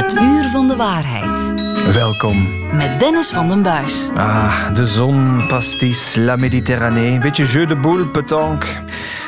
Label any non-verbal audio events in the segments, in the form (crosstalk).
Het uur van de waarheid. Welkom. Met Dennis van den Buis. Ah, de zon, pastis, la Méditerranée. Beetje jeu de boule, petanque.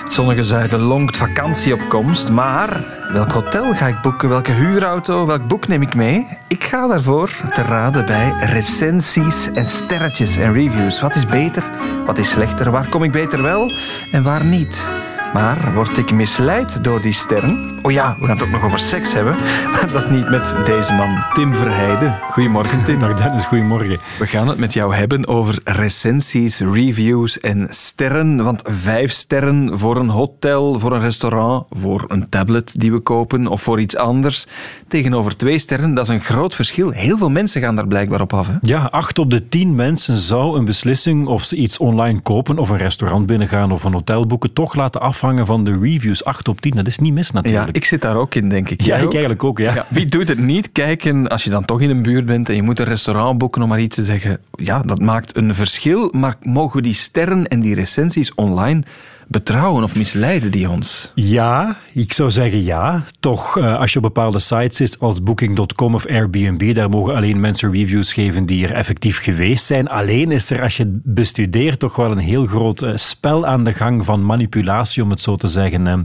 Het zonnige zuiden longt vakantie op komst. Maar welk hotel ga ik boeken? Welke huurauto? Welk boek neem ik mee? Ik ga daarvoor te raden bij recensies en sterretjes en reviews. Wat is beter? Wat is slechter? Waar kom ik beter wel en waar niet? Maar word ik misleid door die sterren? Oh ja, we gaan het ook nog over seks hebben. (laughs) Maar dat is niet met deze man, Tim Verheijden. Goedemorgen, Tim. Dag Dennis, goedemorgen. We gaan het met jou hebben over recensies, reviews en sterren. Want vijf sterren voor een hotel, voor een restaurant, voor een tablet die we kopen of voor iets anders. Tegenover twee sterren, dat is een groot verschil. Heel veel mensen gaan daar blijkbaar op af. Hè? Ja, acht op de tien mensen zou een beslissing of ze iets online kopen of een restaurant binnengaan of een hotel boeken toch laten afhangen van de reviews. Acht op tien, dat is niet mis natuurlijk. Ja, ik zit daar ook in, denk ik. Ja, ik ook? eigenlijk ook, ja. Ja, wie doet het niet? Kijken, als je dan toch in een buurt bent en je moet een restaurant boeken om maar iets te zeggen. Ja, dat maakt een verschil. Maar mogen die sterren en die recensies online betrouwen of misleiden die ons? Ja, ik zou zeggen ja. Toch, eh, als je op bepaalde sites zit als Booking.com of Airbnb, daar mogen alleen mensen reviews geven die er effectief geweest zijn. Alleen is er, als je bestudeert, toch wel een heel groot eh, spel aan de gang van manipulatie, om het zo te zeggen. Eh,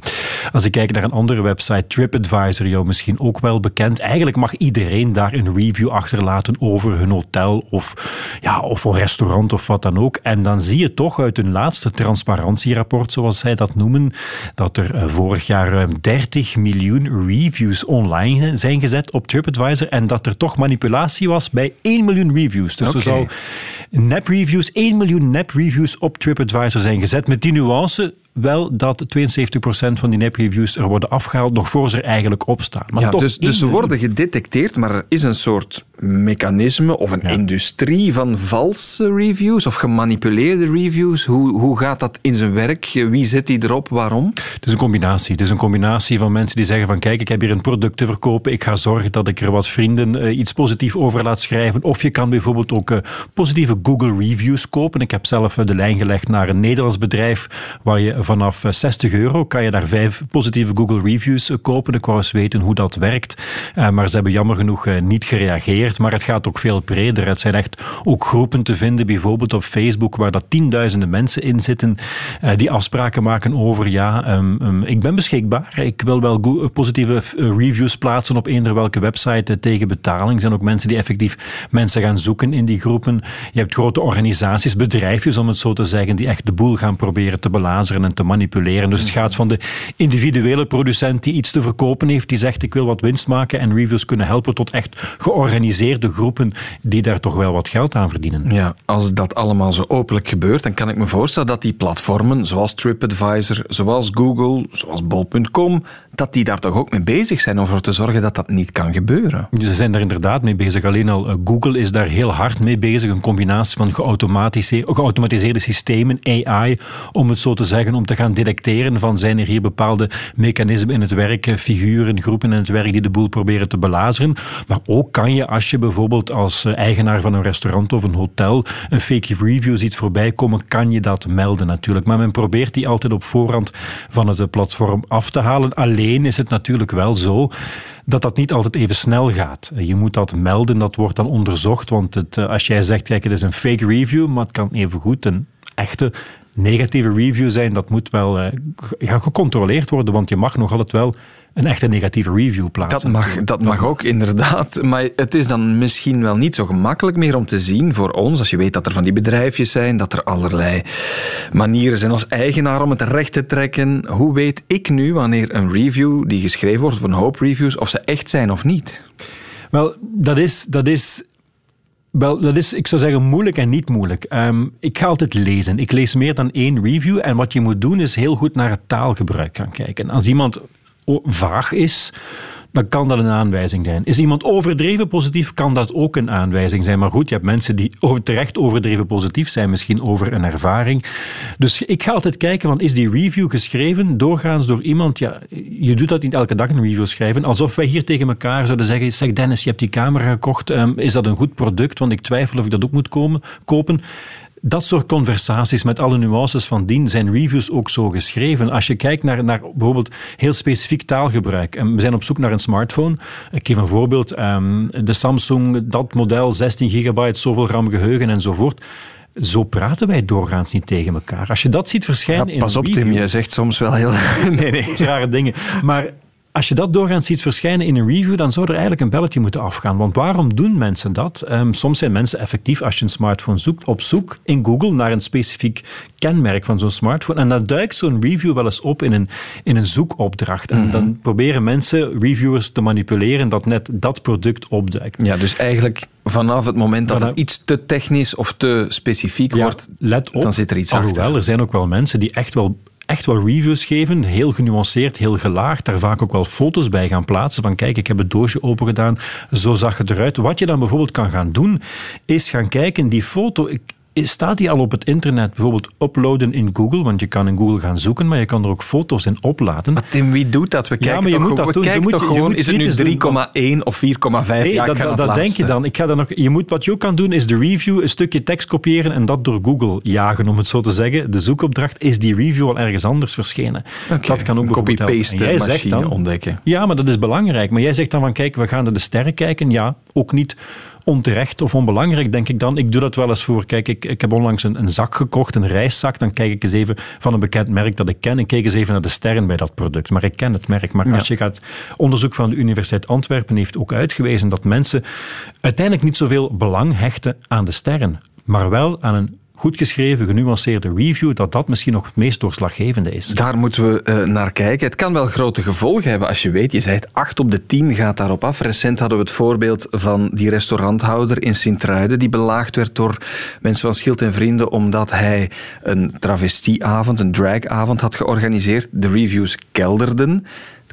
Als ik kijk naar een andere website, TripAdvisor, jou misschien ook wel bekend. Eigenlijk mag iedereen daar een review achterlaten over hun hotel of, ja, of een restaurant of wat dan ook. En dan zie je toch uit hun laatste transparantierapport, zoals zij dat noemen, dat er eh, vorig jaar ruim 30 miljoen reviews online zijn gezet op TripAdvisor en dat er toch manipulatie was bij 1 miljoen reviews. Dus Oké. er zou nep-reviews, 1 miljoen nep-reviews op TripAdvisor zijn gezet met die nuance wel dat 72% van die nep-reviews er worden afgehaald nog voor ze er eigenlijk op staan. Maar Ja, toch dus, dus ze worden gedetecteerd, maar er is een soort mechanisme of een Ja. industrie van valse reviews of gemanipuleerde reviews. Hoe, hoe gaat dat in zijn werk? Wie zet die erop? Waarom? Het is een combinatie. Het is een combinatie van mensen die zeggen van kijk, ik heb hier een product te verkopen, ik ga zorgen dat ik er wat vrienden eh, iets positief over laat schrijven. Of je kan bijvoorbeeld ook eh, positieve Google reviews kopen. Ik heb zelf eh, de lijn gelegd naar een Nederlands bedrijf waar je vanaf eh, 60 euro kan je daar vijf positieve Google reviews eh, kopen. Ik wou eens weten hoe dat werkt. Eh, maar ze hebben jammer genoeg eh, niet gereageerd. Maar het gaat ook veel breder. Het zijn echt ook groepen te vinden, bijvoorbeeld op Facebook, waar dat tienduizenden mensen in zitten eh, die afspraken maken over ja, ehm, ehm, ik ben beschikbaar. Ik wil wel positieve eh, reviews plaatsen op eender welke website eh, tegen betaling. Er zijn ook mensen die effectief mensen gaan zoeken in die groepen. Je hebt grote organisaties, bedrijfjes om het zo te zeggen, die echt de boel gaan proberen te belazeren en te manipuleren. Dus het gaat van de individuele producent die iets te verkopen heeft, die zegt ik wil wat winst maken en reviews kunnen helpen, tot echt georganiseerde groepen die daar toch wel wat geld aan verdienen. Ja, als dat allemaal zo openlijk gebeurt, dan kan ik me voorstellen dat die platformen, zoals TripAdvisor, zoals Google, zoals Bol.com, dat die daar toch ook mee bezig zijn om ervoor te zorgen dat dat niet kan gebeuren. Ze zijn daar inderdaad mee bezig. Alleen al eh, Google is daar heel hard mee bezig. Een combinatie van geautomatiseer- geautomatiseerde systemen, AI, om het zo te zeggen, om te gaan detecteren van zijn er hier bepaalde mechanismen in het werk, eh, figuren, groepen in het werk die de boel proberen te belazeren. Maar ook kan je, als je bijvoorbeeld als eh, eigenaar van een restaurant of een hotel een fake review ziet voorbij komen, kan je dat melden natuurlijk. Maar men probeert die altijd op voorhand van het eh, platform af te halen. Alleen is het natuurlijk wel zo dat dat niet altijd even snel gaat. Je moet dat melden, dat wordt dan onderzocht. Want het, als jij zegt, kijk, het is een fake review, maar het kan evengoed een echte negatieve review zijn, dat moet wel eh, ja, gecontroleerd worden, want je mag nog altijd wel een echte negatieve review plaatsen. Dat mag, dat mag ook, inderdaad. Maar het is dan misschien wel niet zo gemakkelijk meer om te zien voor ons, als je weet dat er van die bedrijfjes zijn, dat er allerlei manieren zijn als eigenaar om het recht te trekken. Hoe weet ik nu, wanneer een review die geschreven wordt, of een hoop reviews, of ze echt zijn of niet? Wel, dat is, dat is wel, dat is, ik zou zeggen, moeilijk en niet moeilijk. Ehm, ik ga altijd lezen. Ik lees meer dan één review. En wat je moet doen, is heel goed naar het taalgebruik gaan kijken. Als iemand vaag is, dan kan dat een aanwijzing zijn. Is iemand overdreven positief, kan dat ook een aanwijzing zijn. Maar goed, je hebt mensen die terecht overdreven positief zijn, misschien over een ervaring. Dus ik ga altijd kijken, van, is die review geschreven doorgaans door iemand... Ja, je doet dat niet elke dag een review schrijven. Alsof wij hier tegen elkaar zouden zeggen... Zeg Dennis, je hebt die camera gekocht. ehm, is dat een goed product? Want ik twijfel of ik dat ook moet komen, kopen. Dat soort conversaties met alle nuances van dien zijn reviews ook zo geschreven. Als je kijkt naar, naar bijvoorbeeld heel specifiek taalgebruik. En we zijn op zoek naar een smartphone. Ik geef een voorbeeld. Ehm, de Samsung, dat model, 16 gigabyte, zoveel RAM geheugen enzovoort. Zo praten wij doorgaans niet tegen elkaar. Als je dat ziet verschijnen ja, pas in op, Tim, je zegt soms wel heel... (laughs) nee, nee, rare dingen. Maar als je dat doorgaans ziet verschijnen in een review, dan zou er eigenlijk een belletje moeten afgaan. Want waarom doen mensen dat? Um, soms zijn mensen effectief, als je een smartphone zoekt, op zoek in Google naar een specifiek kenmerk van zo'n smartphone. En dan duikt zo'n review wel eens op in een, in een zoekopdracht. En dan proberen mensen, reviewers, te manipuleren dat net dat product opduikt. Ja, dus eigenlijk vanaf het moment dat het iets te technisch of te specifiek Ja, wordt, let op, dan zit er iets alhoewel, achter. er zijn ook wel mensen die echt wel echt wel reviews geven, heel genuanceerd, heel gelaagd, daar vaak ook wel foto's bij gaan plaatsen van kijk, ik heb het doosje open gedaan, zo zag het eruit. Wat je dan bijvoorbeeld kan gaan doen, is gaan kijken, die foto, ik- staat die al op het internet, bijvoorbeeld uploaden in Google, want je kan in Google gaan zoeken, maar je kan er ook foto's in opladen. Maar Tim, wie doet dat? We Ja, kijken maar je toch, moet dat doen. Ze moet- toch gewoon, is het nu kritisch doen, 3,1 of 4,5? Nee, ja, ik dat, ga dat, dat denk je dan. Ik ga dan nog, je moet, wat je ook kan doen, is de review een stukje tekst kopiëren en dat door Google jagen, om het zo te zeggen. De zoekopdracht is die review al ergens anders verschenen. Dat kan ook copy-paste machine dan- ontdekken. Ja, maar dat is belangrijk. Maar jij zegt dan van, kijk, we gaan naar de sterren kijken. Ja, ook niet onterecht of onbelangrijk, denk ik dan. Ik doe dat wel eens voor. Kijk, ik, ik heb onlangs een, een zak gekocht, een reiszak. Dan kijk ik eens even van een bekend merk dat ik ken. En kijk eens even naar de sterren bij dat product. Maar ik ken het merk. Maar als je gaat... Onderzoek van de Universiteit Antwerpen heeft ook uitgewezen dat mensen uiteindelijk niet zoveel belang hechten aan de sterren. Maar wel aan een goed geschreven, genuanceerde review, dat dat misschien nog het meest doorslaggevende is. Daar moeten we eh, naar kijken. Het kan wel grote gevolgen hebben als je weet, je zei het, 8 op de 10 gaat daarop af. Recent hadden we het voorbeeld van die restauranthouder in Sint-Truiden die belaagd werd door mensen van Schild en Vrienden omdat hij een travestieavond, een dragavond had georganiseerd. De reviews kelderden.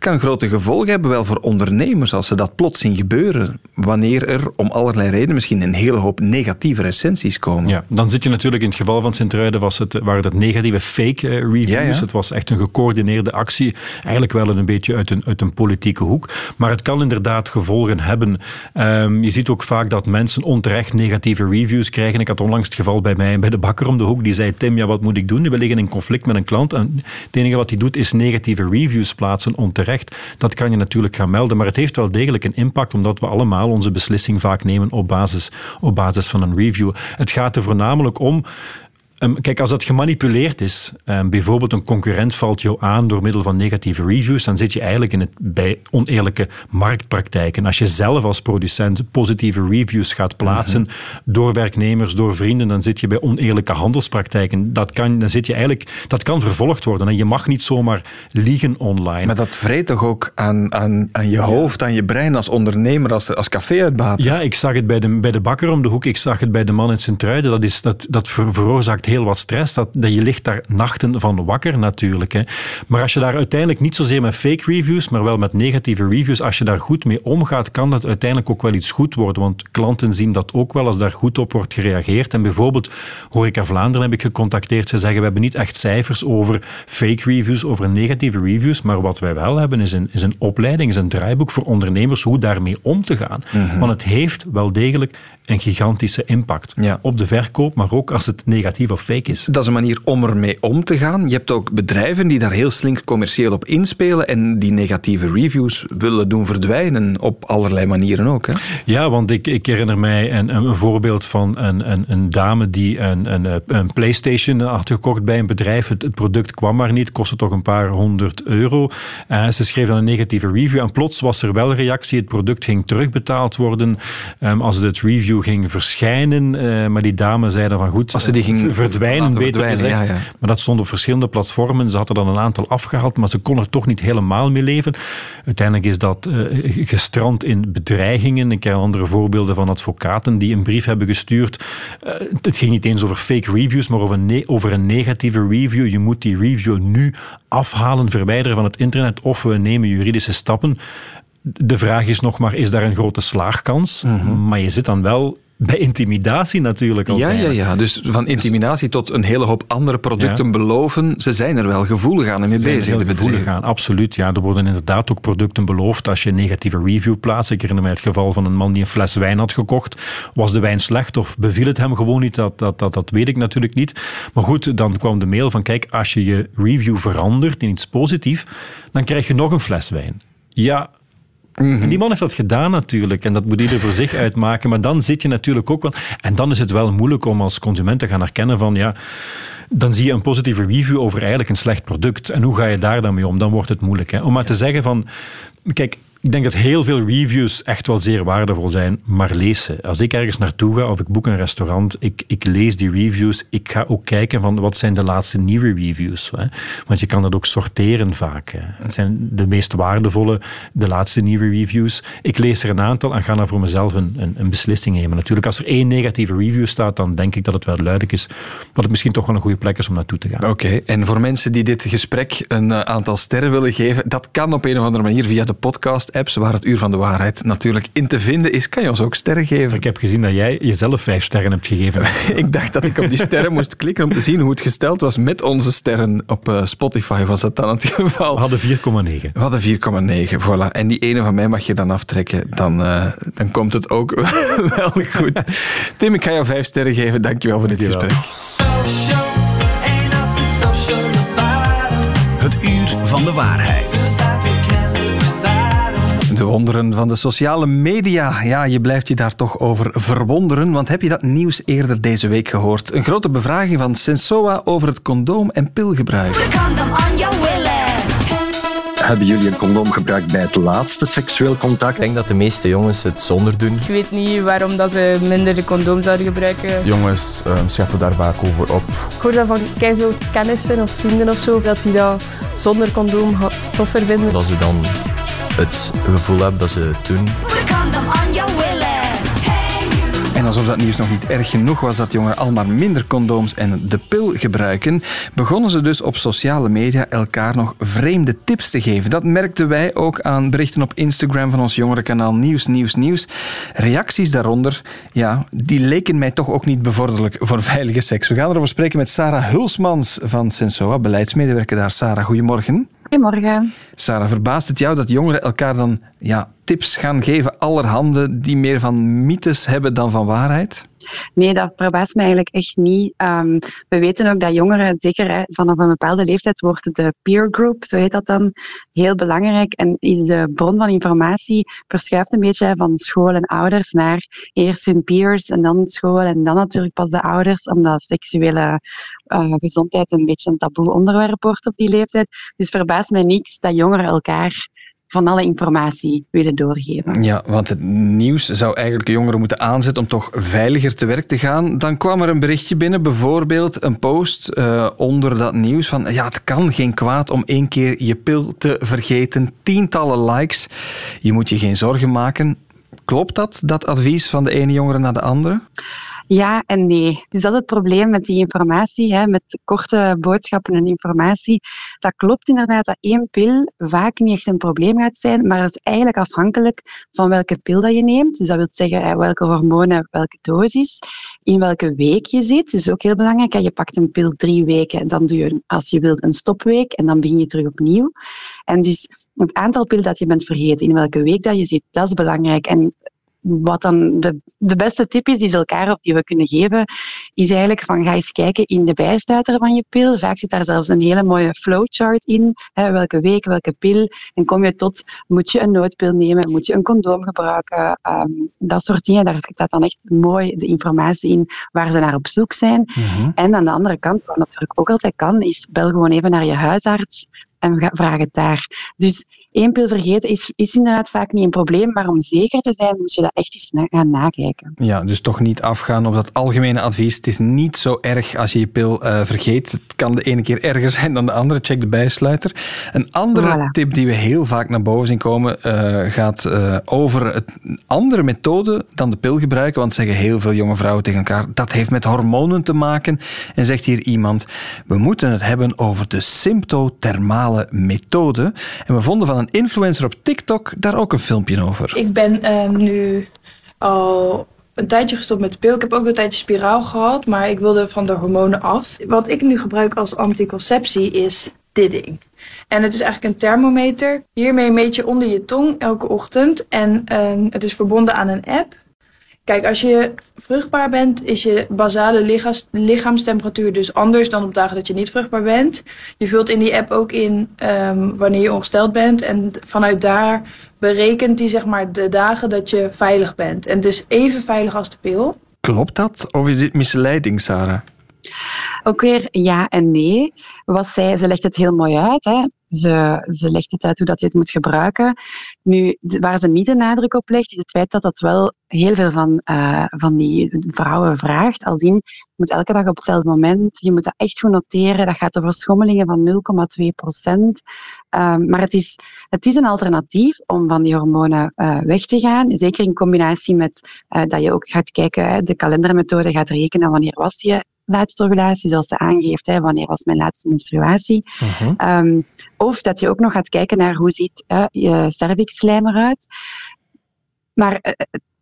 Kan grote gevolgen hebben wel voor ondernemers als ze dat plots zien gebeuren. Wanneer er om allerlei redenen misschien een hele hoop negatieve recensies komen. Ja, dan zit je natuurlijk in het geval van Sint-Truiden was het, waren het negatieve fake eh, reviews. Ja, ja. Het was echt een gecoördineerde actie. Eigenlijk wel een beetje uit een, uit een politieke hoek. Maar het kan inderdaad gevolgen hebben. Ehm, je ziet ook vaak dat mensen onterecht negatieve reviews krijgen. Ik had onlangs het geval bij mij bij de bakker om de hoek. Die zei, Tim, ja, wat moet ik doen? We liggen in conflict met een klant. En het enige wat hij doet is negatieve reviews plaatsen onterecht. Dat kan je natuurlijk gaan melden. Maar het heeft wel degelijk een impact, omdat we allemaal onze beslissing vaak nemen op basis, op basis van een review. Het gaat er voornamelijk om. Ehm, Kijk, als dat gemanipuleerd is, ehm, bijvoorbeeld een concurrent valt jou aan door middel van negatieve reviews, dan zit je eigenlijk in het, bij oneerlijke marktpraktijken. Als je zelf als producent positieve reviews gaat plaatsen door werknemers, door vrienden, dan zit je bij oneerlijke handelspraktijken. Dat kan, dan zit je eigenlijk, dat kan vervolgd worden. En je mag niet zomaar liegen online. Maar dat vreet toch ook aan, aan, aan je hoofd, aan je brein als ondernemer, als, als caféuitbater? Ja, ik zag het bij de, bij de bakker om de hoek. Ik zag het bij de man in Sint-Truiden. Dat, is, dat, dat ver- veroorzaakt heel wat stress. Dat, dat je ligt daar nachten van wakker natuurlijk. Hè. Maar als je daar uiteindelijk niet zozeer met fake reviews, maar wel met negatieve reviews, als je daar goed mee omgaat, kan dat uiteindelijk ook wel iets goed worden. Want klanten zien dat ook wel als daar goed op wordt gereageerd. En bijvoorbeeld Horeca Vlaanderen heb ik gecontacteerd. Ze zeggen, we hebben niet echt cijfers over fake reviews, over negatieve reviews. Maar wat wij wel hebben is een, is een opleiding, is een draaiboek voor ondernemers hoe daarmee om te gaan. Want het heeft wel degelijk een gigantische impact Ja. op de verkoop, maar ook als het negatief of fake is. Dat is een manier om ermee om te gaan. Je hebt ook bedrijven die daar heel slink commercieel op inspelen en die negatieve reviews willen doen verdwijnen op allerlei manieren ook. Hè? Ja, want ik, ik herinner mij een, een voorbeeld van een, een, een dame die een, een, eh, een PlayStation had gekocht bij een bedrijf. Het, het product kwam maar niet, kostte toch een paar honderd euro. Eh, ze schreef dan een negatieve review en plots was er wel reactie. Het product ging terugbetaald worden ehm, als het review ging verschijnen. eh, maar die dame zei dan van goed, Als ze die ging verdwijnen, beter verdwijnen, gezegd. ja, ja. Maar dat stond op verschillende platformen. Ze hadden dan een aantal afgehaald, maar ze kon er toch niet helemaal mee leven. Uiteindelijk is dat eh, gestrand in bedreigingen. Ik ken andere voorbeelden van advocaten die een brief hebben gestuurd. Eh, het ging niet eens over fake reviews, maar over, ne- over een negatieve review. Je moet die review nu afhalen, verwijderen van het internet of we nemen juridische stappen. De vraag is nog maar, is daar een grote slaagkans? Maar je zit dan wel bij intimidatie natuurlijk. Ook ja, ja, ja. Dus van intimidatie tot een hele hoop andere producten beloven. Ze zijn er wel gevoelig aan en mee bezig. de gevoelig aan, absoluut. Ja, er worden inderdaad ook producten beloofd als je een negatieve review plaatst. Ik herinner mij het geval van een man die een fles wijn had gekocht. Was de wijn slecht of beviel het hem gewoon niet? Dat, dat, dat, dat weet ik natuurlijk niet. Maar goed, dan kwam de mail van kijk, als je je review verandert in iets positiefs, dan krijg je nog een fles wijn. Ja, Mhm. En die man heeft dat gedaan natuurlijk. En dat moet ieder voor zich (laughs) uitmaken. Maar dan zit je natuurlijk ook wel... En dan is het wel moeilijk om als consument te gaan herkennen van... Ja, dan zie je een positieve review over eigenlijk een slecht product. En hoe ga je daar dan mee om? Dan wordt het moeilijk. Hè? Om maar te zeggen van... Kijk, ik denk dat heel veel reviews echt wel zeer waardevol zijn, maar lees ze. Als ik ergens naartoe ga of ik boek een restaurant, ik, ik lees die reviews. Ik ga ook kijken van wat zijn de laatste nieuwe reviews. Hè? Want je kan dat ook sorteren vaak. Hè. Het zijn de meest waardevolle, de laatste nieuwe reviews. Ik lees er een aantal en ga dan voor mezelf een, een, beslissing nemen. Natuurlijk, als er één negatieve review staat, dan denk ik dat het wel duidelijk is dat het misschien toch wel een goede plek is om naartoe te gaan. Oké, en voor mensen die dit gesprek een eh, aantal sterren willen geven, dat kan op een of andere manier via de podcast apps waar het uur van de waarheid natuurlijk in te vinden is, kan je ons ook sterren geven. Ik heb gezien dat jij jezelf vijf sterren hebt gegeven. (laughs) ik dacht dat ik op die sterren moest klikken om te zien hoe het gesteld was met onze sterren op eh, Spotify. Was dat dan het geval? We hadden 4,9. We hadden 4,9, voilà. En die ene van mij mag je dan aftrekken. Dan, uh, dan komt het ook (laughs) wel goed. Tim, ik ga jou vijf sterren geven. Dankjewel voor dit gesprek. Het uur van de waarheid. De wonderen van de sociale media. Ja, je blijft je daar toch over verwonderen. Want heb je dat nieuws eerder deze week gehoord? Een grote bevraging van Sensoa over het condoom- en pilgebruik. Hebben jullie een condoom gebruikt bij het laatste seksueel contact? Ik denk dat de meeste jongens het zonder doen. Ik weet niet waarom dat ze minder de condoom zouden gebruiken. Jongens um, scheppen daar vaak over op. Ik hoor dat van veel kennissen of vrienden of zo, dat die dat zonder condoom toffer vinden. Dat ze dan het gevoel hebben dat ze het doen. En alsof dat nieuws nog niet erg genoeg was dat jongeren al maar minder condooms en de pil gebruiken, begonnen ze dus op sociale media elkaar nog vreemde tips te geven. Dat merkten wij ook aan berichten op Instagram van ons jongerenkanaal Nieuws, Nieuws, Nieuws. Reacties daaronder, ja, die leken mij toch ook niet bevorderlijk voor veilige seks. We gaan erover spreken met Sarah Hulsmans van Sensoa, beleidsmedewerker daar. Sarah, goedemorgen. Goedemorgen. Sarah, verbaast het jou dat jongeren elkaar dan ja, tips gaan geven, allerhande, die meer van mythes hebben dan van waarheid? Nee, dat verbaast me eigenlijk echt niet. Ehm, we weten ook dat jongeren, zeker vanaf een bepaalde leeftijd, wordt de peer group, zo heet dat dan, heel belangrijk. En is de bron van informatie verschuift een beetje van school en ouders naar eerst hun peers en dan school en dan natuurlijk pas de ouders, omdat seksuele uh, gezondheid een beetje een taboe onderwerp wordt op die leeftijd. Dus verbaast mij niets dat jongeren elkaar van alle informatie willen doorgeven. Ja, want het nieuws zou eigenlijk jongeren moeten aanzetten om toch veiliger te werk te gaan. Dan kwam er een berichtje binnen, bijvoorbeeld een post uh, onder dat nieuws van ja, het kan geen kwaad om één keer je pil te vergeten. Tientallen likes. Je moet je geen zorgen maken. Klopt dat, dat advies van de ene jongere naar de andere? Ja en nee. Dus dat is het probleem met die informatie, hè, met korte boodschappen en informatie. Dat klopt inderdaad dat één pil vaak niet echt een probleem gaat zijn, maar dat is eigenlijk afhankelijk van welke pil dat je neemt. Dus dat wil zeggen welke hormonen, welke dosis, in welke week je zit. Dat is ook heel belangrijk. Je pakt een pil drie weken en dan doe je, als je wilt, een stopweek en dan begin je terug opnieuw. En dus het aantal pillen dat je bent vergeten, in welke week dat je zit, dat is belangrijk. En wat dan de, de beste tip is, die elkaar op die we kunnen geven, is eigenlijk van ga eens kijken in de bijsluiter van je pil. Vaak zit daar zelfs een hele mooie flowchart in. Hè, welke week, welke pil. En kom je tot, moet je een noodpil nemen, moet je een condoom gebruiken. Ehm, dat soort dingen, daar staat dan echt mooi de informatie in waar ze naar op zoek zijn. Mhm. En aan de andere kant, wat natuurlijk ook altijd kan, is bel gewoon even naar je huisarts en vraag het daar. Dus één pil vergeten is, is inderdaad vaak niet een probleem, maar om zeker te zijn moet je dat echt eens gaan nakijken. Ja, dus toch niet afgaan op dat algemene advies. Het is niet zo erg als je je pil uh, vergeet. Het kan de ene keer erger zijn dan de andere. Check de bijsluiter. Een andere tip die we heel vaak naar boven zien komen uh, gaat uh, over een andere methode dan de pil gebruiken. Want zeggen heel veel jonge vrouwen tegen elkaar, dat heeft met hormonen te maken. En zegt hier iemand, we moeten het hebben over de symptothermale methode. En we vonden van een influencer op TikTok daar ook een filmpje over. Ik ben um, nu al een tijdje gestopt met de pil. Ik heb ook een tijdje spiraal gehad, maar ik wilde van de hormonen af. Wat ik nu gebruik als anticonceptie is dit ding. En het is eigenlijk een thermometer. Hiermee meet je onder je tong elke ochtend. En uh, het is verbonden aan een app. Kijk, als je vruchtbaar bent, is je basale lichaams, lichaamstemperatuur dus anders dan op dagen dat je niet vruchtbaar bent. Je vult in die app ook in um, wanneer je ongesteld bent. En vanuit daar berekent die zeg maar de dagen dat je veilig bent. En dus even veilig als de pil. Klopt dat? Of is dit misleiding, Sarah? Ook weer ja en nee. Wat zij, ze legt het heel mooi uit. Hè. Ze, ze legt het uit hoe dat je het moet gebruiken. Nu, waar ze niet de nadruk op legt, is het feit dat dat wel heel veel van, uh, van die vrouwen vraagt. Als in, je moet elke dag op hetzelfde moment, je moet dat echt goed noteren. Dat gaat over schommelingen van 0,2 procent. Um, maar het is, het is een alternatief om van die hormonen uh, weg te gaan. Zeker in combinatie met uh, dat je ook gaat kijken, de kalendermethode gaat rekenen wanneer was je laatste ovulatie, zoals ze aangeeft, hè, wanneer was mijn laatste menstruatie. Uh -huh. um, of dat je ook nog gaat kijken naar hoe ziet uh, je cervixslijm eruit. Maar uh,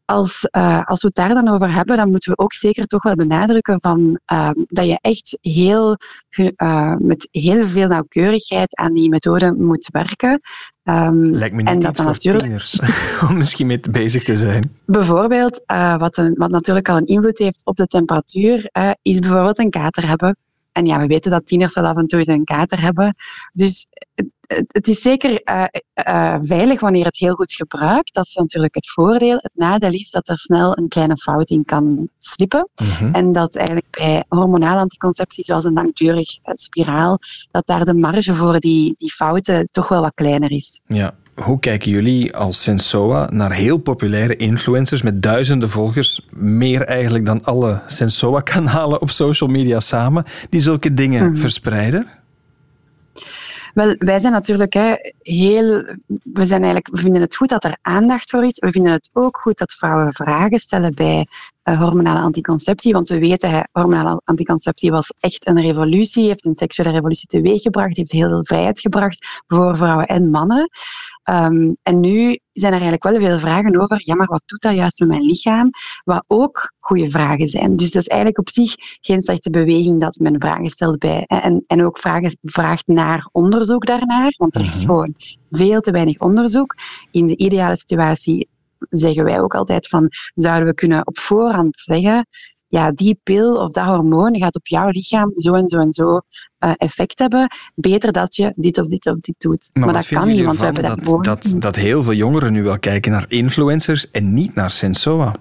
als, uh, als we het daar dan over hebben, dan moeten we ook zeker toch wel benadrukken van, uh, dat je echt heel, uh, met heel veel nauwkeurigheid aan die methode moet werken. Um, Lijkt me niet en dat dan natuurlijk... tieners (laughs) om misschien mee bezig te zijn. Bijvoorbeeld, wat, een, wat natuurlijk al een invloed heeft op de temperatuur, is bijvoorbeeld een kater hebben. En ja, we weten dat tieners wel af en toe eens een kater hebben. Dus het, is zeker uh, uh, veilig wanneer het heel goed gebruikt. Dat is natuurlijk het voordeel. Het nadeel is dat er snel een kleine fout in kan slippen. Mm -hmm. En dat eigenlijk bij hormonale anticonceptie, zoals een langdurig spiraal, dat daar de marge voor die, die fouten toch wel wat kleiner is. Ja, hoe kijken jullie als Sensoa naar heel populaire influencers met duizenden volgers, meer eigenlijk dan alle Sensoa-kanalen op social media samen, die zulke dingen mm. verspreiden? Wel, wij zijn natuurlijk hè, heel. We, zijn eigenlijk, we vinden het goed dat er aandacht voor is. We vinden het ook goed dat vrouwen vragen stellen bij uh, hormonale anticonceptie. Want we weten, hè, hormonale anticonceptie was echt een revolutie, heeft een seksuele revolutie teweeggebracht, heeft heel veel vrijheid gebracht voor vrouwen en mannen. Um, en nu zijn er eigenlijk wel veel vragen over, ja, maar wat doet dat juist met mijn lichaam? Wat ook goede vragen zijn. Dus dat is eigenlijk op zich geen slechte beweging dat men vragen stelt bij. En, en ook vragen, vraagt naar onderzoek daarnaar, want er is mm-hmm. gewoon veel te weinig onderzoek. In de ideale situatie zeggen wij ook altijd van, zouden we kunnen op voorhand zeggen, ja, die pil of dat hormoon gaat op jouw lichaam zo en zo en zo uh, effect hebben. Beter dat je dit of dit of dit doet. Maar, maar dat kan niet, want we hebben dat, dat, dat, dat heel veel jongeren nu wel kijken naar influencers en niet naar Sensoa.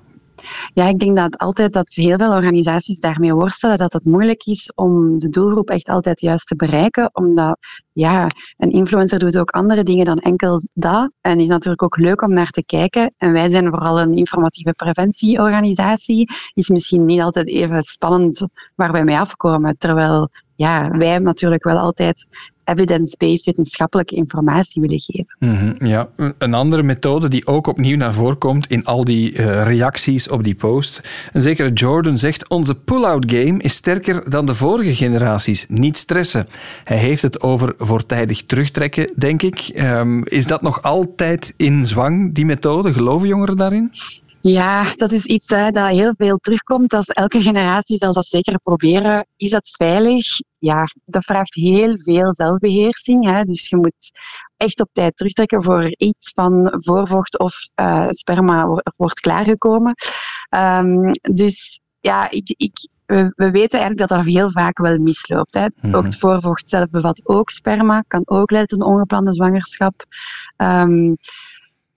Ja, ik denk dat altijd dat heel veel organisaties daarmee worstelen, dat het moeilijk is om de doelgroep echt altijd juist te bereiken, omdat ja, een influencer doet ook andere dingen dan enkel dat. En is natuurlijk ook leuk om naar te kijken. En wij zijn vooral een informatieve preventieorganisatie, is misschien niet altijd even spannend waar wij mee afkomen, terwijl ja, wij natuurlijk wel altijd evidence-based wetenschappelijke informatie willen geven. -hmm, ja, een andere methode die ook opnieuw naar voren komt in al die uh, reacties op die post. Een zekere Jordan zegt: Onze pull-out game is sterker dan de vorige generaties. Niet stressen. Hij heeft het over voortijdig terugtrekken, denk ik. Um, is dat nog altijd in zwang, die methode? Geloven jongeren daarin? Ja, dat is iets hè, dat heel veel terugkomt. Als elke generatie zal dat zeker proberen. Is dat veilig? Ja, dat vraagt heel veel zelfbeheersing. Hè. Dus je moet echt op tijd terugtrekken voor iets van voorvocht of uh, sperma wordt klaargekomen. Um, dus ja, ik, ik, we, we, weten eigenlijk dat dat heel vaak wel misloopt. Hè. -hmm. Ook het voorvocht zelf bevat ook sperma, kan ook leiden tot een ongeplande zwangerschap. Um,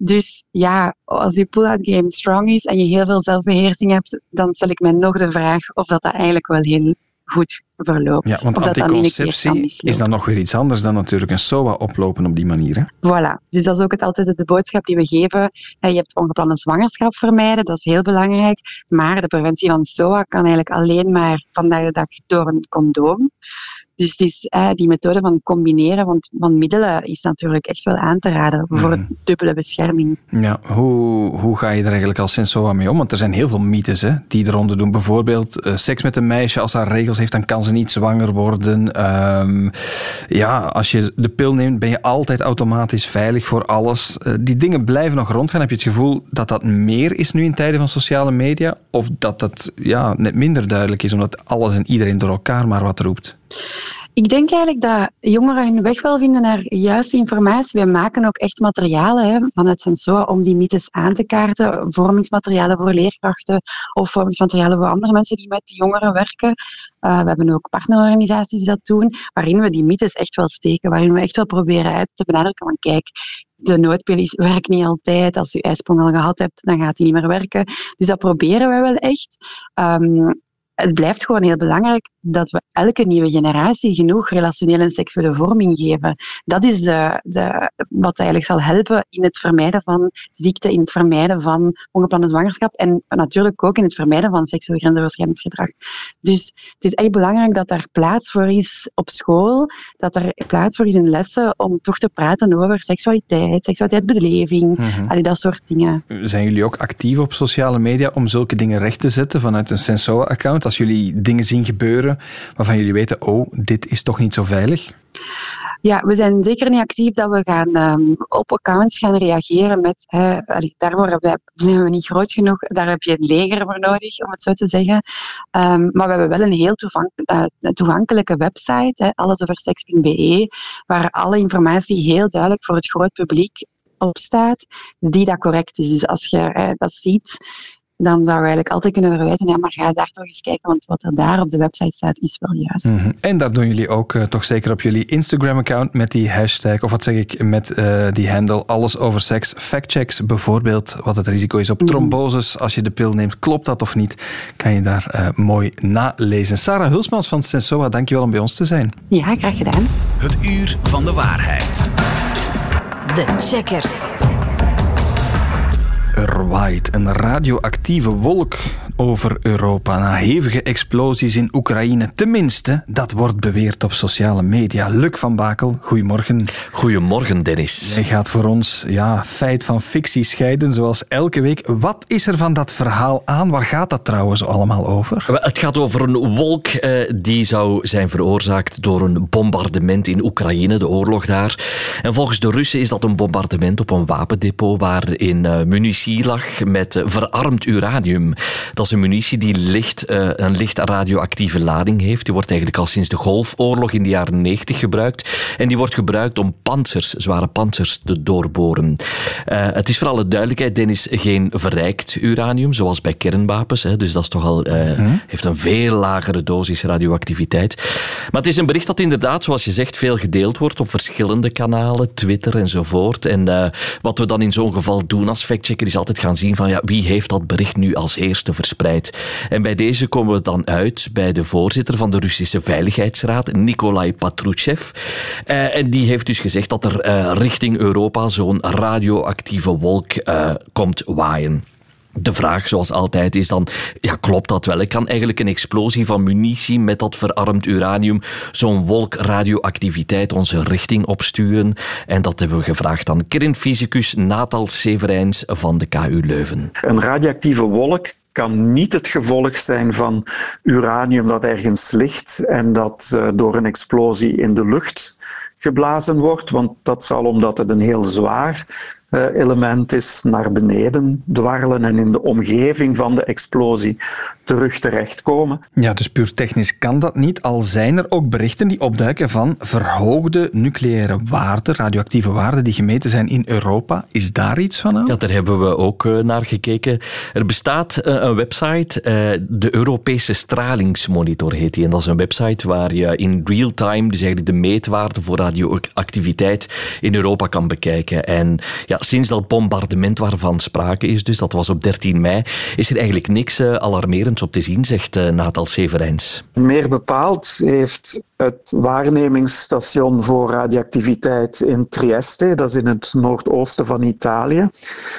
dus ja, als je pull-out game strong is en je heel veel zelfbeheersing hebt, dan stel ik mij nog de vraag of dat, dat eigenlijk wel heel goed verloopt. Ja, want anticonceptie is dan nog weer iets anders dan natuurlijk een SOA oplopen op die manier. Hè? Voilà. Dus dat is ook het, altijd de boodschap die we geven. Je hebt ongeplande zwangerschap vermijden, dat is heel belangrijk. Maar de preventie van SOA kan eigenlijk alleen maar vandaag de dag door een condoom. Dus het is, eh, die methode van combineren van, van middelen is natuurlijk echt wel aan te raden voor mm. dubbele bescherming. Ja, hoe, hoe ga je er eigenlijk als Sensoa mee om? Want er zijn heel veel mythes hè, die eronder doen. Bijvoorbeeld, uh, seks met een meisje als haar regels heeft, dan kan ze niet zwanger worden. Ehm, ja, als je de pil neemt, ben je altijd automatisch veilig voor alles. Eh, die dingen blijven nog rondgaan. Heb je het gevoel dat dat meer is nu in tijden van sociale media? Of dat dat ja, net minder duidelijk is, omdat alles en iedereen door elkaar maar wat roept? Ik denk eigenlijk dat jongeren hun weg wel vinden naar juiste informatie. We maken ook echt materialen hè, vanuit Sensoa om die mythes aan te kaarten. Vormingsmaterialen voor leerkrachten of vormingsmaterialen voor andere mensen die met jongeren werken. Uh, we hebben ook partnerorganisaties die dat doen, waarin we die mythes echt wel steken, waarin we echt wel proberen uit te benadrukken van kijk, de noodpil werkt niet altijd. Als je ijsprong al gehad hebt, dan gaat die niet meer werken. Dus dat proberen we wel echt. Um, het blijft gewoon heel belangrijk dat we elke nieuwe generatie genoeg relationele en seksuele vorming geven. Dat is de, de, wat eigenlijk zal helpen in het vermijden van ziekte, in het vermijden van ongeplande zwangerschap en natuurlijk ook in het vermijden van seksueel grensoverschrijdend Dus het is echt belangrijk dat er plaats voor is op school, dat er plaats voor is in lessen om toch te praten over seksualiteit, seksualiteitsbeleving, mm dat soort dingen. Zijn jullie ook actief op sociale media om zulke dingen recht te zetten vanuit een Sensoa-account? Als jullie dingen zien gebeuren waarvan jullie weten, oh, dit is toch niet zo veilig? Ja, we zijn zeker niet actief dat we gaan um, op accounts gaan reageren met, uh, daarvoor zijn we niet groot genoeg, daar heb je een leger voor nodig, om het zo te zeggen. Um, maar we hebben wel een heel uh, toegankelijke website, allesoverseks.be, waar alle informatie heel duidelijk voor het groot publiek op staat, die dat correct is. Dus als je uh, dat ziet, dan zou je eigenlijk altijd kunnen verwijzen, ja, maar ga daar toch eens kijken, want wat er daar op de website staat is wel juist. Mhm. En dat doen jullie ook uh, toch zeker op jullie Instagram-account met die hashtag, of wat zeg ik, met uh, die handle, alles over seks, factchecks, bijvoorbeeld wat het risico is op mm. tromboses als je de pil neemt, klopt dat of niet, kan je daar uh, mooi nalezen. Sarah Hulsmans van Sensoa, dankjewel om bij ons te zijn. Ja, graag gedaan. Het uur van de waarheid. De checkers. Een radioactieve wolk over Europa na hevige explosies in Oekraïne. Tenminste, dat wordt beweerd op sociale media. Luc van Bakel, goedemorgen. Goedemorgen, Dennis. Jij gaat voor ons ja, feit van fictie scheiden, zoals elke week. Wat is er van dat verhaal aan? Waar gaat dat trouwens allemaal over? Het gaat over een wolk eh, die zou zijn veroorzaakt door een bombardement in Oekraïne, de oorlog daar. En volgens de Russen is dat een bombardement op een wapendepot waarin uh, munitie lag met verarmd uranium. Dat is een munitie die licht, uh, een licht radioactieve lading heeft. Die wordt eigenlijk al sinds de Golfoorlog in de jaren 90 gebruikt. En die wordt gebruikt om panzers, zware panzers, te doorboren. Uh, het is voor alle duidelijkheid, Dennis, geen verrijkt uranium, zoals bij kernwapens. Hè. Dus dat is toch al, uh, hmm. heeft een veel lagere dosis radioactiviteit. Maar het is een bericht dat inderdaad, zoals je zegt, veel gedeeld wordt op verschillende kanalen, Twitter enzovoort. En wat we dan in zo'n geval doen als factchecker is altijd gaan zien van ja, wie heeft dat bericht nu als eerste verspreid en bij deze komen we dan uit bij de voorzitter van de Russische Veiligheidsraad, Nikolai Patruchev. Uh, en die heeft dus gezegd dat er uh, richting Europa zo'n radioactieve wolk uh, komt waaien. De vraag, zoals altijd, is dan: ja, klopt dat wel? Ik kan eigenlijk een explosie van munitie met dat verarmd uranium, zo'n wolk radioactiviteit onze richting opsturen? En dat hebben we gevraagd aan kernfysicus Natal Severijns van de KU Leuven. Een radioactieve wolk kan niet het gevolg zijn van uranium dat ergens ligt en dat uh, door een explosie in de lucht geblazen wordt, want dat zal omdat het een heel zwaar element is naar beneden dwarrelen en in de omgeving van de explosie terug terechtkomen. Ja, dus puur technisch kan dat niet, al zijn er ook berichten die opduiken van verhoogde nucleaire waarden, radioactieve waarden die gemeten zijn in Europa. Is daar iets van? Ja, daar hebben we ook uh, naar gekeken. Er bestaat uh, een website, de Europese Stralingsmonitor heet die, en dat is een website waar je in real time, dus eigenlijk de meetwaarde voor radioactiviteit in Europa kan bekijken. En ja, sinds dat bombardement waarvan sprake is, dus dat was op 13 mei, is er eigenlijk niks uh, alarmerends op te zien, zegt uh, Natal Severijns. Meer bepaald heeft het waarnemingsstation voor radioactiviteit in Trieste, dat is in het noordoosten van Italië.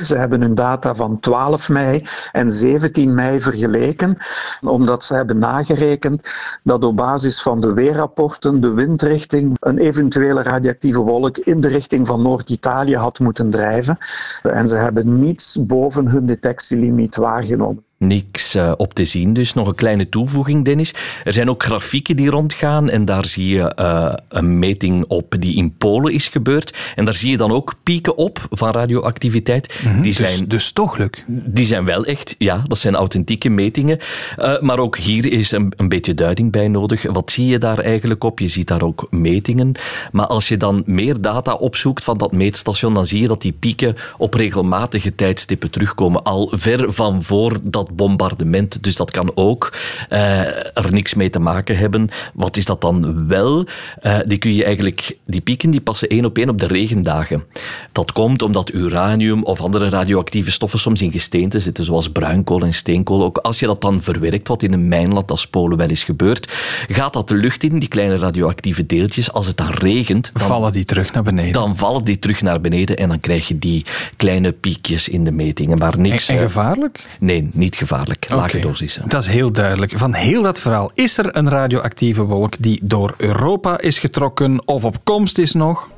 Ze hebben hun data van 12 mei en 17 mei vergeleken, omdat ze hebben nagerekend dat op basis van de weerrapporten de windrichting een eventuele radioactieve wolk in de richting van Noord-Italië had moeten drijven. En ze hebben niets boven hun detectielimiet waargenomen. Niks uh, op te zien. Dus nog een kleine toevoeging, Dennis. Er zijn ook grafieken die rondgaan en daar zie je uh, een meting op die in Polen is gebeurd. En daar zie je dan ook pieken op van radioactiviteit. Mm -hmm, die dus, zijn, dus toch leuk? Die zijn wel echt, ja, dat zijn authentieke metingen. Uh, maar ook hier is een, een beetje duiding bij nodig. Wat zie je daar eigenlijk op? Je ziet daar ook metingen. Maar als je dan meer data opzoekt van dat meetstation, dan zie je dat die pieken op regelmatige tijdstippen terugkomen. Al ver van voor dat bombardement. Dus dat kan ook uh, er niks mee te maken hebben. Wat is dat dan wel? Uh, die kun je eigenlijk, die pieken die passen één op één op de regendagen. Dat komt omdat uranium of andere radioactieve stoffen soms in gesteenten zitten, zoals bruinkool en steenkool. Ook als je dat dan verwerkt, wat in een mijnland als Polen wel is gebeurd, gaat dat de lucht in, die kleine radioactieve deeltjes. Als het dan regent... Dan vallen die terug naar beneden. Dan vallen die terug naar beneden en dan krijg je die kleine piekjes in de metingen. Maar niks... En, en gevaarlijk? Nee, niet gevaarlijk. Lage okay. dosissen. Dat is heel duidelijk. Van heel dat verhaal is er een radioactieve wolk die door Europa is getrokken of op komst is nog.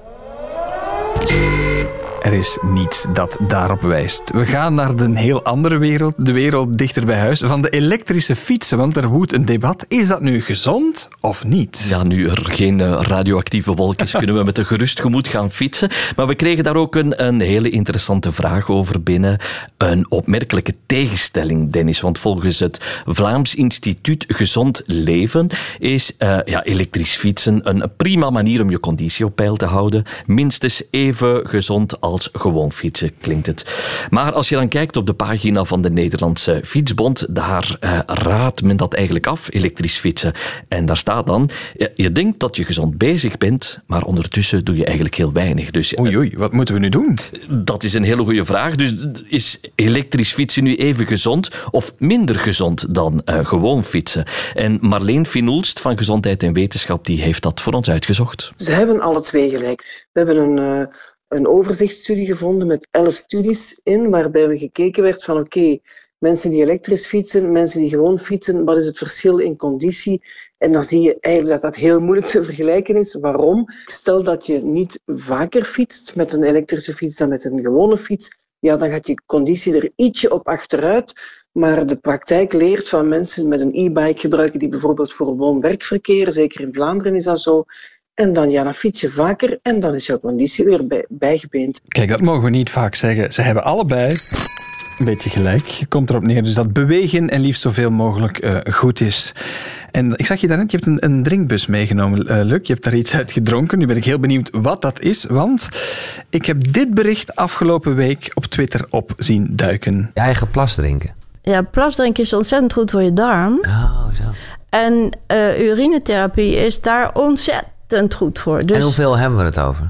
Er is niets dat daarop wijst. We gaan naar een heel andere wereld, de wereld dichter bij huis, van de elektrische fietsen. Want er woedt een debat. Is dat nu gezond of niet? Ja, nu er geen radioactieve wolk is, kunnen we met een gerust gemoed gaan fietsen. Maar we kregen daar ook een, een hele interessante vraag over binnen. Een opmerkelijke tegenstelling, Dennis. Want volgens het Vlaams Instituut Gezond Leven is uh, ja, elektrisch fietsen een prima manier om je conditie op peil te houden. Minstens even gezond als gewoon fietsen, klinkt het. Maar als je dan kijkt op de pagina van de Nederlandse Fietsbond, daar uh, raadt men dat eigenlijk af, elektrisch fietsen. En daar staat dan, je, je denkt dat je gezond bezig bent, maar ondertussen doe je eigenlijk heel weinig. Dus, oei, oei, wat moeten we nu doen? Dat is een hele goede vraag. Dus is elektrisch fietsen nu even gezond of minder gezond dan uh, gewoon fietsen? En Marleen Finoelst van Gezondheid en Wetenschap die heeft dat voor ons uitgezocht. Ze hebben alle twee gelijk. We hebben een... Uh een overzichtsstudie gevonden met elf studies in, waarbij we gekeken werd van oké, mensen die elektrisch fietsen, mensen die gewoon fietsen, wat is het verschil in conditie? En dan zie je eigenlijk dat dat heel moeilijk te vergelijken is. Waarom? Stel dat je niet vaker fietst met een elektrische fiets dan met een gewone fiets, ja, dan gaat je conditie er ietsje op achteruit. Maar de praktijk leert van mensen met een e-bike gebruiken die bijvoorbeeld voor woon-werkverkeer, zeker in Vlaanderen is dat zo, en dan, ja, dan fiets je vaker en dan is jouw conditie weer bij, bijgebeend. Kijk, dat mogen we niet vaak zeggen. Ze hebben allebei een beetje gelijk. Komt erop neer dus dat bewegen en liefst zoveel mogelijk uh, goed is. En ik zag je daarnet, je hebt een, een drinkbus meegenomen, uh, Luc. Je hebt daar iets uit gedronken. Nu ben ik heel benieuwd wat dat is, want ik heb dit bericht afgelopen week op Twitter op zien duiken. Je eigen plas drinken? Ja, plas drinken is ontzettend goed voor je darm. Oh, zo. En uh, urinetherapie is daar ontzettend ontzettend goed voor. Dus, en hoeveel hebben we het over?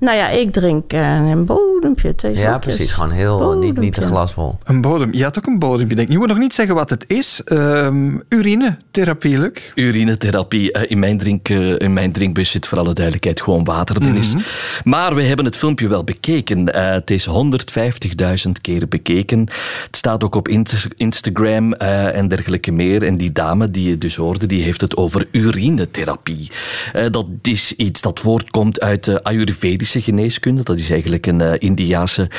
Nou ja, ik drink uh, een bodempje, twee Ja, zakjes. precies. Gewoon heel, niet, niet een glas vol. Een bodem. Je had ook een bodempje, denk ik. Je moet nog niet zeggen wat het is. Um, urinetherapie, Luc? Urinetherapie. Uh, in, mijn drink, uh, in mijn drinkbus zit voor alle duidelijkheid gewoon water, Dennis. Mm -hmm. Maar we hebben het filmpje wel bekeken. het is 150.000 keer bekeken. Het staat ook op Instagram en dergelijke meer. En die dame die je dus hoorde, die heeft het over urinetherapie. dat is iets dat voortkomt uit de Ayurvedische geneeskunde. Dat is eigenlijk een uh, Indiaanse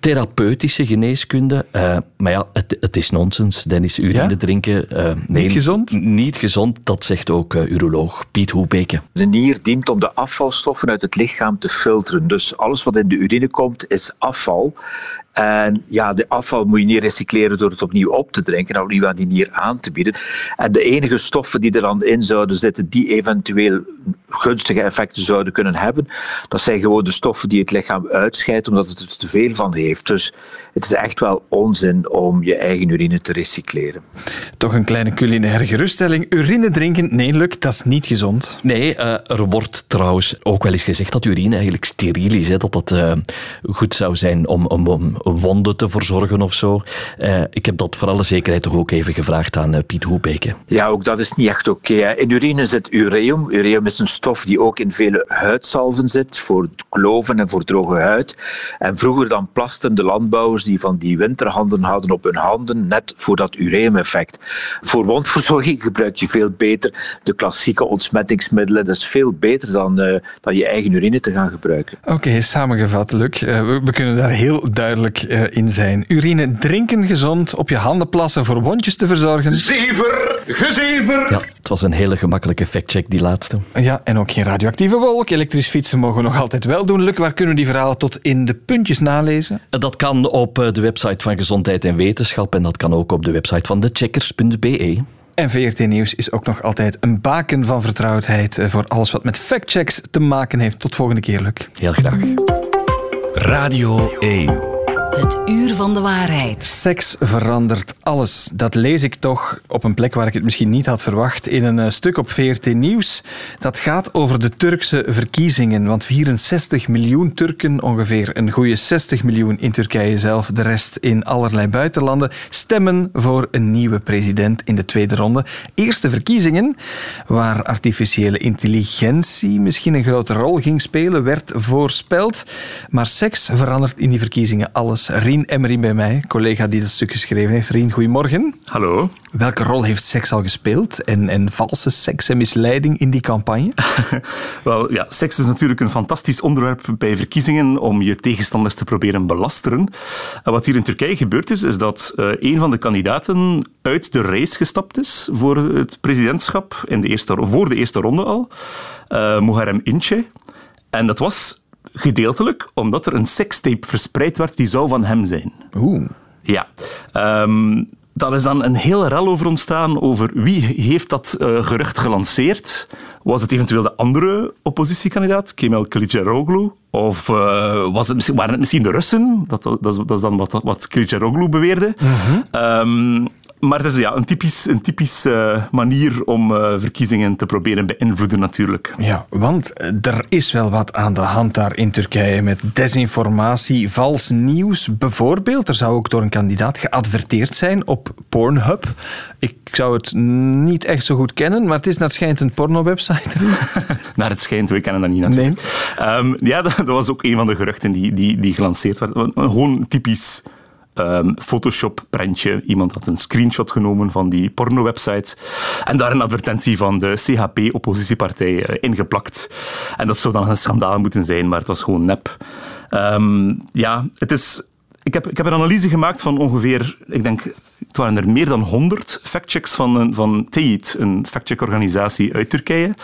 therapeutische geneeskunde. Uh, maar ja, het, het is nonsens. Dennis, urine ja? drinken... Uh, nee, niet gezond? Niet gezond, dat zegt ook uroloog Piet Hoebeke. De nier dient om de afvalstoffen uit het lichaam te filteren. Dus alles wat in de urine komt, is afval. En ja, de afval moet je niet recycleren door het opnieuw op te drinken en opnieuw aan die nier aan te bieden. En de enige stoffen die er dan in zouden zitten, die eventueel gunstige effecten zouden kunnen hebben, dat zijn gewoon de stoffen die het lichaam uitscheidt, omdat het er te veel van heeft. Dus het is echt wel onzin om je eigen urine te recycleren. Toch een kleine culinaire geruststelling. Urine drinken, nee, Luc, dat is niet gezond. Nee, uh, er wordt trouwens ook wel eens gezegd dat urine eigenlijk steriel is. Hè, dat dat uh, goed zou zijn om, om, om wonden te verzorgen of zo. Uh, ik heb dat voor alle zekerheid toch ook even gevraagd aan uh, Piet Hoebeke. Ja, ook dat is niet echt oké. Okay. In urine zit ureum. Ureum is een stof die ook in vele huidsalven zit, voor kloven en voor droge huid. En vroeger dan plaste gasten, de landbouwers, die van die winterhanden hadden op hun handen, net voor dat ureum-effect. Voor wondverzorging gebruik je veel beter de klassieke ontsmettingsmiddelen. Dat is veel beter dan, uh, dan je eigen urine te gaan gebruiken. Oké, samengevat, Luc. Uh, we, we, kunnen daar heel duidelijk uh, in zijn. Urine drinken gezond, op je handen plassen voor wondjes te verzorgen. Zever, gezever! Ja, het was een hele gemakkelijke factcheck, die laatste. Ja, en ook geen radioactieve wolk. Elektrisch fietsen mogen we nog altijd wel doen. Luc, waar kunnen we die verhalen tot in de puntjes nalezen? Dat kan op de website van Gezondheid en Wetenschap en dat kan ook op de website van thecheckers.be. En VRT Nieuws is ook nog altijd een baken van vertrouwdheid voor alles wat met factchecks te maken heeft. Tot volgende keer, Luc. Heel graag. Radio 1. Het uur van de waarheid. Seks verandert alles. Dat lees ik toch op een plek waar ik het misschien niet had verwacht. In een eh, stuk op VRT Nieuws. Dat gaat over de Turkse verkiezingen. Want 64 miljoen Turken, ongeveer een goede 60 miljoen in Turkije zelf, de rest in allerlei buitenlanden, stemmen voor een nieuwe president in de tweede ronde. Eerste verkiezingen, waar artificiële intelligentie misschien een grote rol ging spelen, werd voorspeld. Maar seks verandert in die verkiezingen alles. Rien Emery bij mij, collega die dat stuk geschreven heeft. Rien, goedemorgen. Hallo. Welke rol heeft seks al gespeeld en, en valse seks en misleiding in die campagne? (laughs) Wel, ja, seks is natuurlijk een fantastisch onderwerp bij verkiezingen om je tegenstanders te proberen belasteren. En wat hier in Turkije gebeurd is, is dat uh, een van de kandidaten uit de race gestapt is voor het presidentschap in de eerste, voor de eerste ronde al. Uh, Muharrem Ince. En dat was gedeeltelijk omdat er een sekstape verspreid werd die zou van hem zijn. Oeh. Ja. Um, daar is dan een hele rel over ontstaan over wie heeft dat uh, gerucht gelanceerd. Was het eventueel de andere oppositiekandidaat, Kemal Kılıçdaroğlu? Of uh, was het misschien, waren het misschien de Russen? Dat, dat, dat is dan wat, wat Kılıçdaroğlu beweerde. Mm -hmm. um, maar het is ja, een typisch, een typisch uh, manier om uh, verkiezingen te proberen beïnvloeden natuurlijk. Ja, want er is wel wat aan de hand daar in Turkije met desinformatie, vals nieuws bijvoorbeeld. Er zou ook door een kandidaat geadverteerd zijn op Pornhub. Ik zou het niet echt zo goed kennen, maar het is naar het schijnt een porno-website. (laughs) naar het schijnt, we kennen dat niet natuurlijk. Nee. Um, ja, (laughs) dat, dat, was ook een van de geruchten die, die, die gelanceerd werden. Gewoon typisch um, Photoshop-prentje. Iemand had een screenshot genomen van die porno-website en daar een advertentie van de CHP-oppositiepartij uh, ingeplakt. En dat zou dan een schandaal moeten zijn, maar het was gewoon nep. Um, ja, het is... Ik heb, ik heb een analyse gemaakt van ongeveer, ik denk, het waren er meer dan 100 factchecks van, van TEIT, een factcheck-organisatie uit Turkije.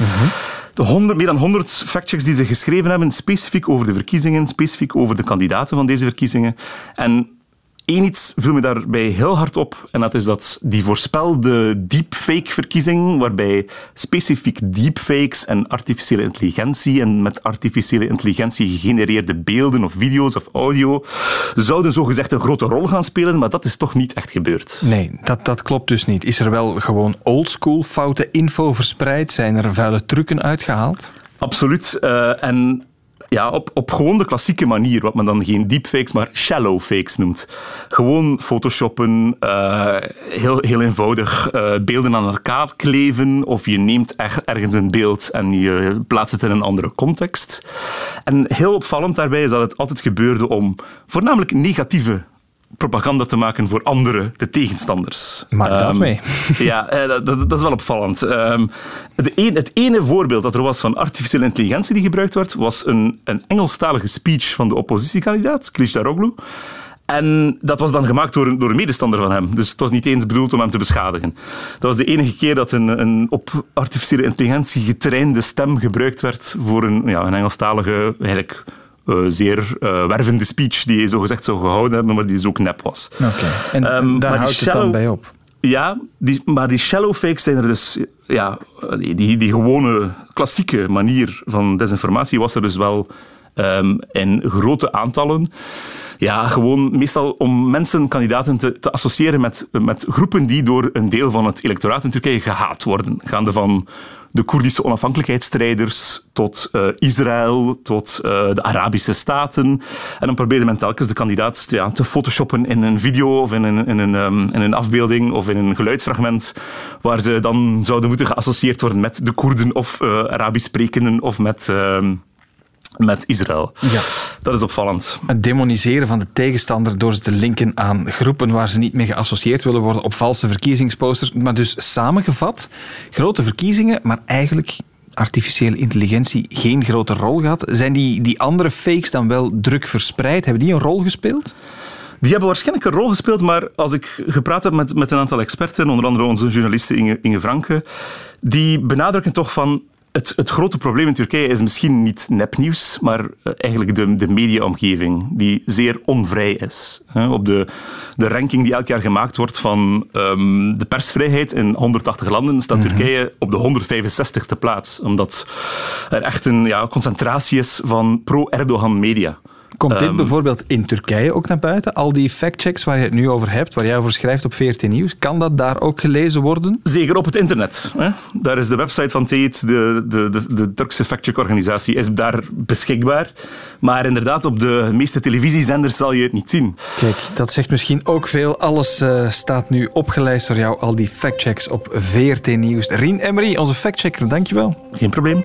De 100, meer dan 100 factchecks die ze geschreven hebben, specifiek over de verkiezingen, specifiek over de kandidaten van deze verkiezingen. En Eén iets viel me daarbij heel hard op, en dat is dat die voorspelde deepfake-verkiezing, waarbij specifiek deepfakes en artificiële intelligentie en met artificiële intelligentie gegenereerde beelden of video's of audio zouden zogezegd een grote rol gaan spelen, maar dat is toch niet echt gebeurd. Nee, dat, dat klopt dus niet. Is er wel gewoon oldschool foute info verspreid? Zijn er vuile trucken uitgehaald? Absoluut. Uh, en ja, op, op gewoon de klassieke manier, wat men dan geen deepfakes, maar shallow fakes noemt. Gewoon photoshoppen, uh, heel, heel eenvoudig uh, beelden aan elkaar kleven, of je neemt ergens een beeld en je plaatst het in een andere context. En heel opvallend daarbij is dat het altijd gebeurde om voornamelijk negatieve propaganda te maken voor anderen, de tegenstanders. Maak dat um, mee. (laughs) ja, dat, dat, is wel opvallend. Um, een, het ene voorbeeld dat er was van artificiële intelligentie die gebruikt werd, was een, een Engelstalige speech van de oppositiekandidaat, Kılıçdaroğlu. En dat was dan gemaakt door een, door een medestander van hem. Dus het was niet eens bedoeld om hem te beschadigen. Dat was de enige keer dat een, een op artificiële intelligentie getrainde stem gebruikt werd voor een, ja, een Engelstalige, eigenlijk zeer uh, wervende speech die hij zo gezegd zou gehouden hebben, maar die dus ook nep was. Oké, okay. en um, daar houdt shallow, het dan bij op? Ja, die, maar die shallow fakes zijn er dus... Ja, die, die gewone klassieke manier van desinformatie was er dus wel um, in grote aantallen. Ja, gewoon meestal om mensen, kandidaten te, te associëren met, met groepen die door een deel van het electoraat in Turkije gehaat worden. Gaande van de Koerdische onafhankelijkheidsstrijders tot uh, Israël, tot uh, de Arabische Staten. En dan probeerde men telkens de kandidaat ja, te photoshoppen in een video of in een, in, een, um, in een afbeelding of in een geluidsfragment waar ze dan zouden moeten geassocieerd worden met de Koerden of uh, Arabisch sprekenden of met... met Israël. Ja. Dat is opvallend. Het demoniseren van de tegenstander door ze te linken aan groepen waar ze niet mee geassocieerd willen worden op valse verkiezingsposters. Maar dus samengevat, grote verkiezingen, maar eigenlijk artificiële intelligentie geen grote rol gehad. Zijn die, die andere fakes dan wel druk verspreid? Hebben die een rol gespeeld? Die hebben waarschijnlijk een rol gespeeld, maar als ik gepraat heb met, met een aantal experten, onder andere onze journaliste Inge, Inge Franke, die benadrukken toch van het, het, grote probleem in Turkije is misschien niet nepnieuws, maar eh, eigenlijk de, de mediaomgeving, die zeer onvrij is. Op de, de ranking die elk jaar gemaakt wordt van um, de persvrijheid in 180 landen staat mm -hmm. Turkije op de 165ste plaats, omdat er echt een ja, concentratie is van pro-Erdogan media. Komt dit um, bijvoorbeeld in Turkije ook naar buiten? Al die factchecks waar je het nu over hebt, waar jij over schrijft op VRT Nieuws, kan dat daar ook gelezen worden? Zeker op het internet. Hè? Daar is de website van TEIT, de, de, de, de Turkse factcheck-organisatie, is daar beschikbaar. Maar inderdaad, op de meeste televisiezenders zal je het niet zien. Kijk, dat zegt misschien ook veel. Alles uh, staat nu opgelijst door jou, al die factchecks op VRT Nieuws. Rien Emery, onze factchecker, dankjewel. Geen probleem.